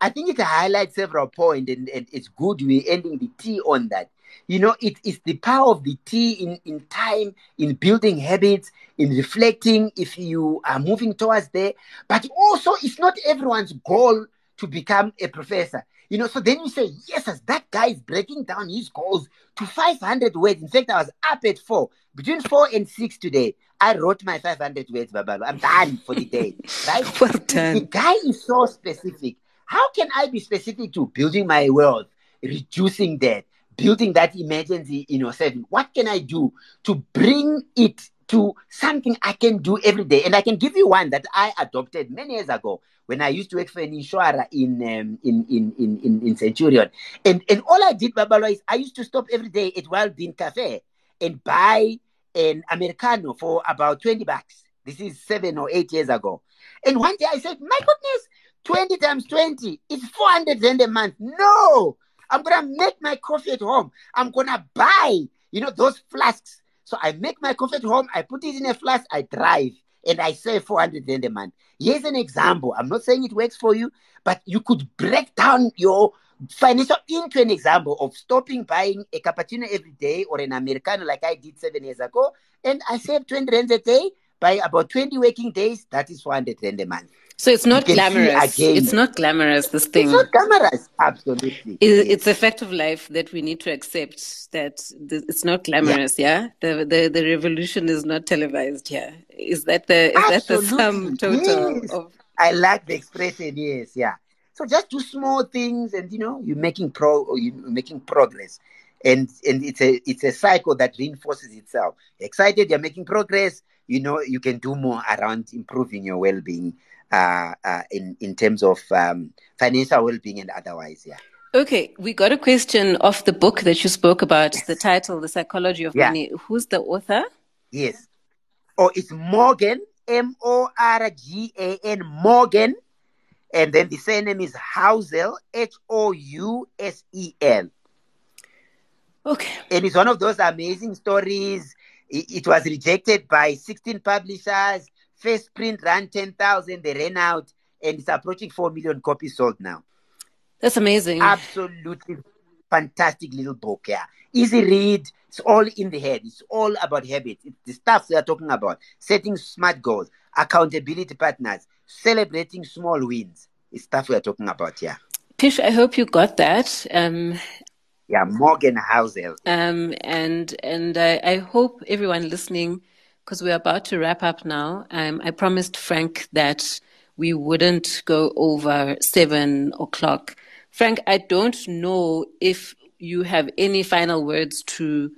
I think it highlights several points, and, and it's good we're ending the T on that. You know, it is the power of the T in, in time, in building habits, in reflecting if you are moving towards there. But also, it's not everyone's goal to become a professor. You know, so then you say, yes, as that guy is breaking down his goals to 500 words. In fact, I was up at four. Between four and six today, I wrote my 500 words, Babalo. I'm done for the day. Right? well done. The guy is so specific. How can I be specific to building my wealth, reducing debt, building that emergency, you know, saving? What can I do to bring it to something I can do every day. And I can give you one that I adopted many years ago when I used to work for an insurer in um, in, in, in, in, in Centurion. And and all I did, Babalo, is I used to stop every day at Wild Bean Cafe and buy an Americano for about 20 bucks. This is seven or eight years ago. And one day I said, My goodness, 20 times 20 is 400 rand a month. No, I'm gonna make my coffee at home. I'm gonna buy, you know, those flasks so I make my coffee at home, I put it in a flask, I drive, and I save 400 rand a month. Here's an example. I'm not saying it works for you, but you could break down your financial into an example of stopping buying a cappuccino every day or an Americano like I did seven years ago, and I save 20 rand a day by about 20 working days. That is 400 rand a month. So it's not glamorous. It's not glamorous, this thing. It's not glamorous, absolutely. it's a fact of life that we need to accept that it's not glamorous, yeah? yeah? The, the the revolution is not televised here. Is that the is absolutely. that the sum total yes. of I like the expression, yes, yeah. So just do small things and you know, you're making pro you're making progress. And and it's a it's a cycle that reinforces itself. excited, you're making progress, you know, you can do more around improving your well being uh, uh, in in terms of um, financial well-being and otherwise. Yeah. Okay, we got a question of the book that you spoke about. The title, "The Psychology of yeah. Money." Who's the author? Yes. Oh, it's Morgan. M O R G A N Morgan, and then the surname is Housel. H O U S E L. Okay. And it's one of those amazing stories. It, it was rejected by 16 publishers First print ran 10,000, they ran out, and it's approaching 4 million copies sold now. That's amazing. Absolutely fantastic little book, yeah. Easy read. It's all in the head. It's all about habits. It's the stuff we are talking about. Setting smart goals, accountability partners, celebrating small wins. It's stuff we are talking about, yeah. Pish, I hope you got that. Um, yeah, Morgan Housel. Um, and and I, I hope everyone listening because we're about to wrap up now. Um, I promised Frank that we wouldn't go over seven o'clock. Frank, I don't know if you have any final words to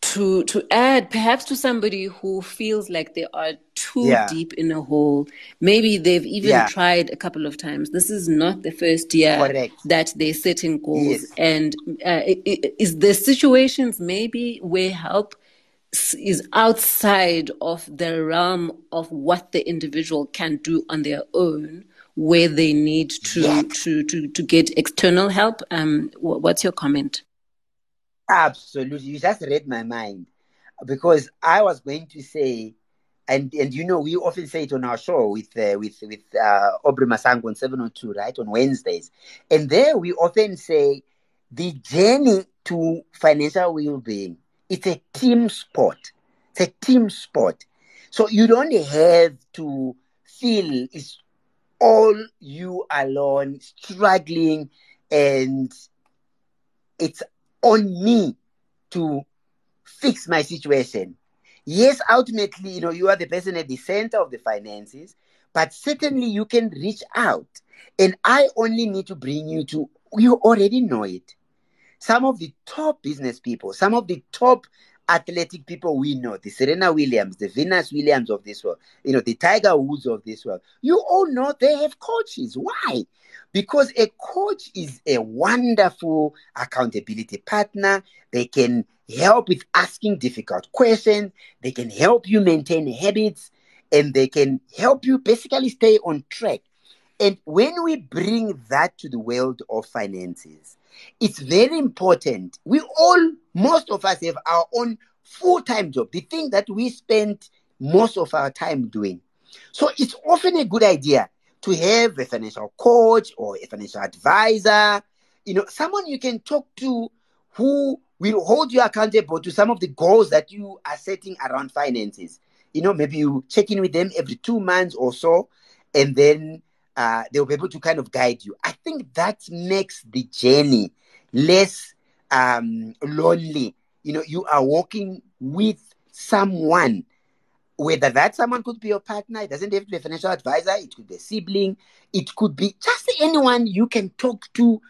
to to add perhaps to somebody who feels like they are too yeah. deep in a hole maybe they've even yeah. tried a couple of times this is not the first year Correct. that they're setting goals yes. and uh, is the situations maybe where help is outside of the realm of what the individual can do on their own where they need to to, to to get external help. Um what's your comment? Absolutely. You just read my mind. Because i was going to say and and you know we often say it on our show with uh, with with uh, Aubrey Masango on 702 right on Wednesdays. And there we often say the journey to financial well-being It's a team sport. It's a team sport. So you don't have to feel it's all you alone struggling and it's on me to fix my situation. Yes, ultimately, you know, you are the person at the center of the finances, but certainly you can reach out. And I only need to bring you to, you already know it. Some of the top business people, some of the top athletic people we know, the Serena Williams, the Venus Williams of this world, you know, the Tiger Woods of this world, you all know they have coaches. Why? Because a coach is a wonderful accountability partner. They can help with asking difficult questions, they can help you maintain habits, and they can help you basically stay on track. And when we bring that to the world of finances, it's very important. We all, most of us have our own full time job, the thing that we spend most of our time doing. So it's often a good idea to have a financial coach or a financial advisor, you know, someone you can talk to who will hold you accountable to some of the goals that you are setting around finances. You know, maybe you check in with them every two months or so, and then uh, they'll be able to kind of guide you. I think that makes the journey less um, lonely. You know, you are walking with someone, whether that someone could be your partner, it doesn't have to be a financial advisor, it could be a sibling, it could be just anyone you can talk to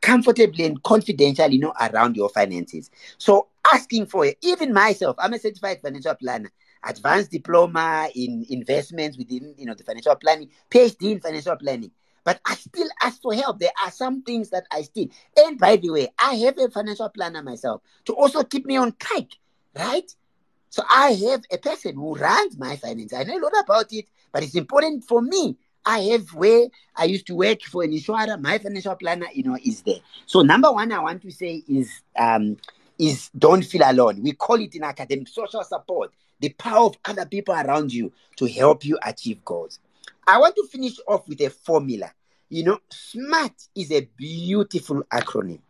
comfortably and confidentially, you know, around your finances. So asking for it, even myself, I'm a certified financial planner advanced diploma in investments within you know the financial planning, PhD in financial planning. But I still ask for help. There are some things that I still. And by the way, I have a financial planner myself to also keep me on track, right? So I have a person who runs my finance. I know a lot about it, but it's important for me. I have where I used to work for an insurer. My financial planner, you know, is there. So number one, I want to say is um, is don't feel alone. We call it in academic social support the power of other people around you to help you achieve goals. I want to finish off with a formula. You know, SMART is a beautiful acronym.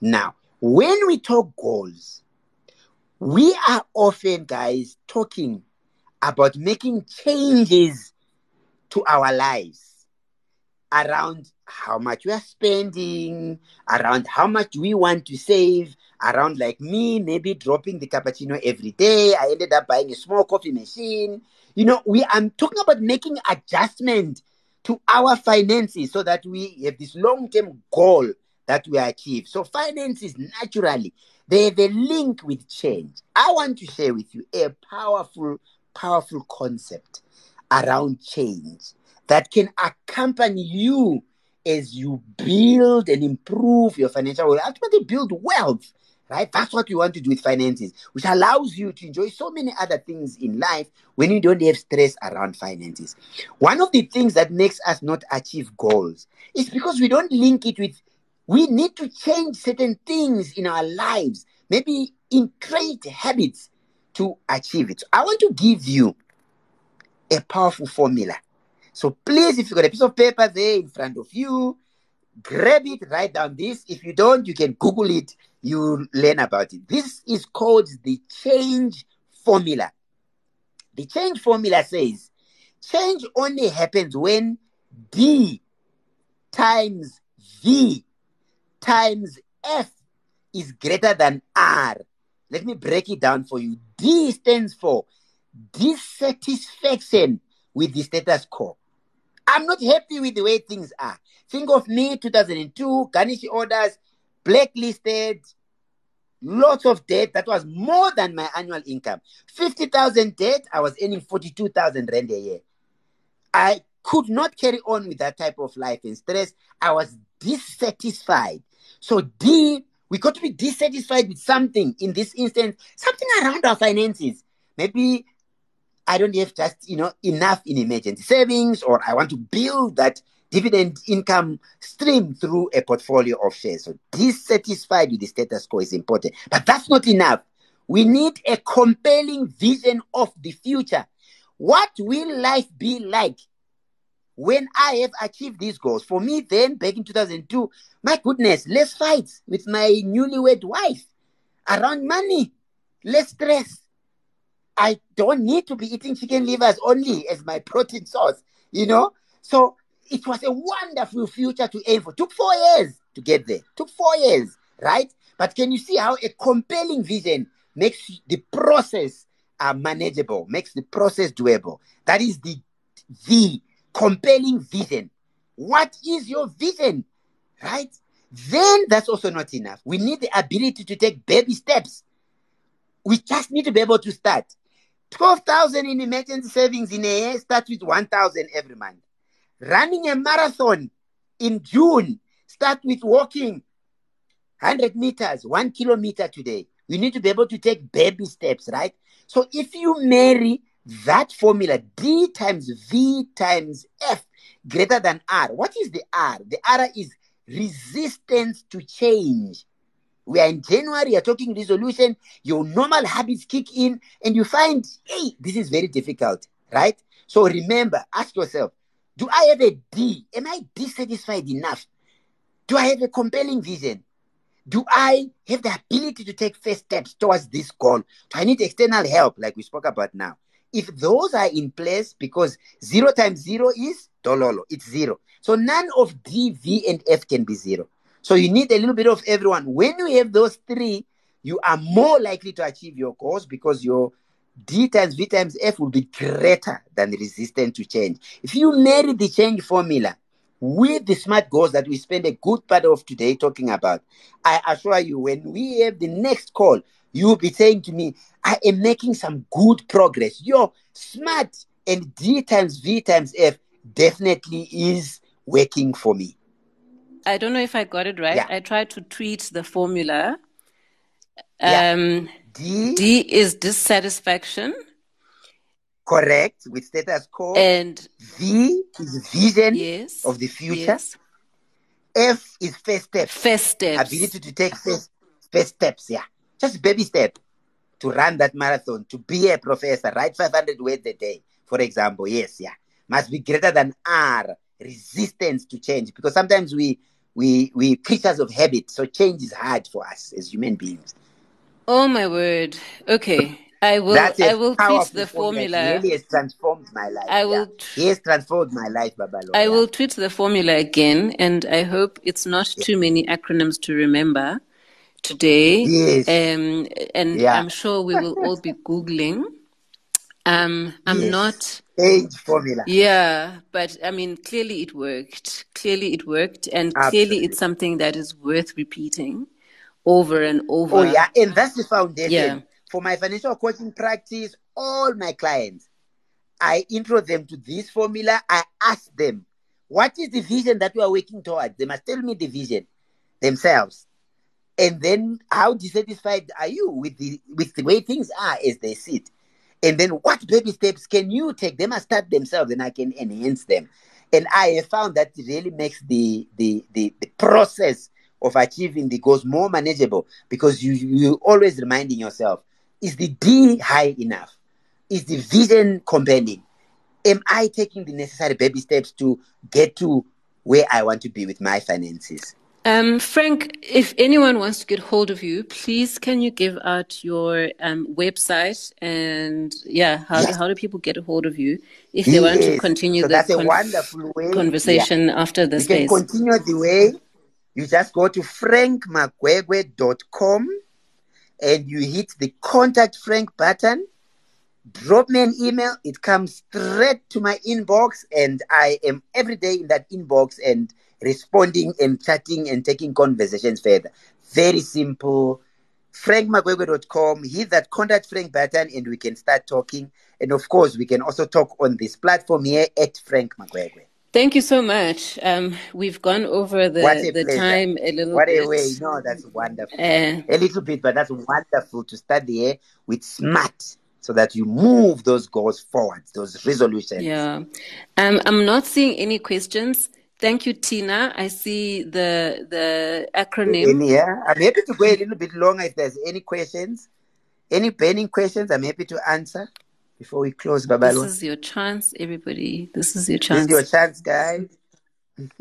Now, when we talk goals, we are often, guys, talking about making changes to our lives around how much we are spending, around how much we want to save, around like me, maybe dropping the cappuccino every day. I ended up buying a small coffee machine. You know, we I'm talking about making adjustment to our finances so that we have this long-term goal that we achieve. So finances naturally they have a link with change. I want to share with you a powerful, powerful concept around change that can accompany you as you build and improve your financial wealth, ultimately build wealth, right? That's what you want to do with finances, which allows you to enjoy so many other things in life when you don't have stress around finances. One of the things that makes us not achieve goals is because we don't link it with, we need to change certain things in our lives, maybe in create habits to achieve it. So I want to give you a powerful formula so please, if you got a piece of paper there in front of you, grab it, write down this. If you don't, you can Google it, you learn about it. This is called the change formula. The change formula says change only happens when D times V times F is greater than R. Let me break it down for you. D stands for dissatisfaction with the status quo. I'm not happy with the way things are. Think of me, 2002, garnish orders, blacklisted, lots of debt. That was more than my annual income. 50,000 debt, I was earning 42,000 rand a year. I could not carry on with that type of life and stress. I was dissatisfied. So, D, we got to be dissatisfied with something. In this instance, something around our finances. Maybe I don't have just you know enough in emergency savings, or I want to build that dividend income stream through a portfolio of shares. So dissatisfied with the status quo is important, but that's not enough. We need a compelling vision of the future. What will life be like when I have achieved these goals? For me, then back in 2002, my goodness, less fights with my newlywed wife around money less stress. I don't need to be eating chicken livers only as my protein source, you know? So it was a wonderful future to aim for. Took four years to get there. Took four years, right? But can you see how a compelling vision makes the process uh, manageable, makes the process doable? That is the the compelling vision. What is your vision, right? Then that's also not enough. We need the ability to take baby steps. We just need to be able to start. 12,000 in emergency savings in a year starts with 1,000 every month. Running a marathon in June start with walking 100 meters, one kilometer today. We need to be able to take baby steps, right? So if you marry that formula, D times V times F greater than R, what is the R? The R is resistance to change. We are in January, you're talking resolution, your normal habits kick in, and you find, hey, this is very difficult, right? So remember, ask yourself, do I have a D? Am I dissatisfied enough? Do I have a compelling vision? Do I have the ability to take first steps towards this goal? Do I need external help, like we spoke about now? If those are in place, because zero times zero is dololo, it's zero. So none of D, V, and F can be zero. So you need a little bit of everyone. When you have those three, you are more likely to achieve your goals because your D times V times F will be greater than resistance to change. If you marry the change formula with the smart goals that we spend a good part of today talking about, I assure you, when we have the next call, you will be saying to me, I am making some good progress. Your smart and D times V times F definitely is working for me. I don't know if I got it right. Yeah. I tried to tweet the formula. Yeah. Um, D, D is dissatisfaction, correct, with status quo. and v is vision yes, of the future. yes, F is first step. first step. Ability to take first, first steps. Yeah. Just baby step to run that marathon, to be a professor, write 500 words a day, for example. Yes, yeah. Must be greater than R, resistance to change. Because sometimes we, we, we creatures of habit. So change is hard for us as human beings. Oh my word. Okay. I will I will tweet the formula. Really has transformed my life. I yeah. will tr- He has transformed my life, Babalo. I will tweet the formula again and I hope it's not too many acronyms to remember today. Yes. Um and Yeah. I'm sure we will all be googling. Um I'm Yes. not Change formula. Yeah, but I mean, clearly it worked. Clearly it worked, and clearly it's something that is worth repeating over and over. Oh, yeah. And that's the foundation. Yeah. For my financial coaching practice, all my clients, I intro them to this formula. I ask them, what is the vision that you are working towards? They must tell me the vision themselves. And then how dissatisfied are you with the with the way things are as they sit? And then what baby steps can you take? They must start themselves and I can enhance them. And I have found that it really makes the the the, the process of achieving the goals more manageable because you you always reminding yourself, is the D high enough? Is the vision compelling? Am I taking the necessary baby steps to get to where I want to be with my finances? Um, Frank, if anyone wants to get hold of you, please can you give out your um, website and yeah, how do, Yes. how do people get a hold of you if they want to Yes. continue So the that's a con- wonderful way. Yeah. conversation after the You can space? continue the way. You just go to frankmagwegwe.com and you hit the contact Frank button. Drop me an email. It comes straight to my inbox, and I am every day in that inbox and responding and chatting and taking conversations further. Very simple. frankmagwegwe.com. Hit that contact Frank button, and we can start talking. And of course, we can also talk on this platform here at Frank Magwegwe. Thank you so much. Um, we've gone over the, a the pleasure. time a little What a bit. way. No, that's wonderful. Uh, a little bit, but that's wonderful to start the year with smart so that you move those goals forward, those resolutions. Yeah. Um, I'm not seeing any questions. Thank you, Tina. I see the the acronym. Yeah, I'm happy to go a little bit longer if there's any questions. Any burning questions, I'm happy to answer before we close, This is your chance, everybody. This is your chance. This is your chance, guys.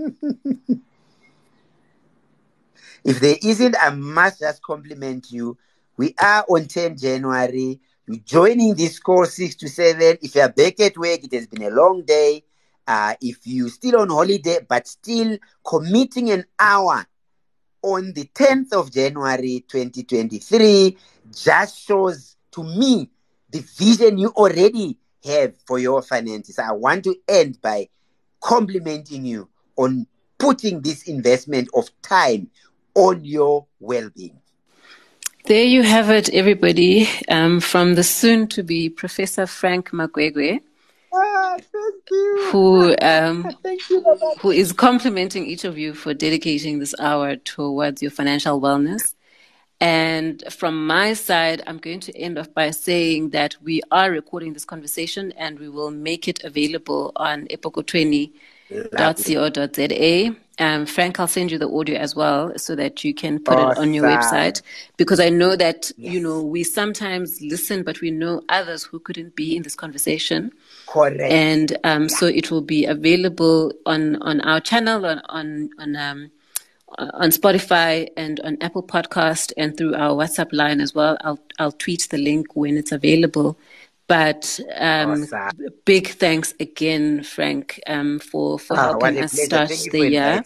if there isn't, I must just compliment you We are on 10 January. You're joining this course 6 to 7. If you're back at work, it has been a long day. Uh, if you're still on holiday, but still committing an hour on the 10th of January 2023, just shows to me the vision you already have for your finances. I want to end by complimenting you on putting this investment of time on your well being. There you have it, everybody, um, from the soon to be Professor Frank Magwegwe. Ah, thank you. Who um, thank you, who is complimenting each of you for dedicating this hour towards your financial wellness. And from my side, I'm going to end off by saying that we are recording this conversation and we will make it available on epoko20.co.za. Um, Frank, I'll send you the audio as well so that you can put awesome. it on your website because I know that, yes. you know, we sometimes listen, but we know others who couldn't be in this conversation. Correct. And um, yeah. so it will be available on, on our channel, on, on, on um, on Spotify and on Apple Podcast and through our WhatsApp line as well. I'll I'll tweet the link when it's available. But um, awesome. big thanks again, Frank, um, for for ah, helping us start the year.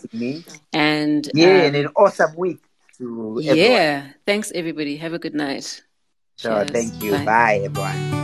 And yeah, um, and an awesome week to Yeah, thanks everybody. Have a good night. Sure, Cheers. thank you. Bye, Bye everyone.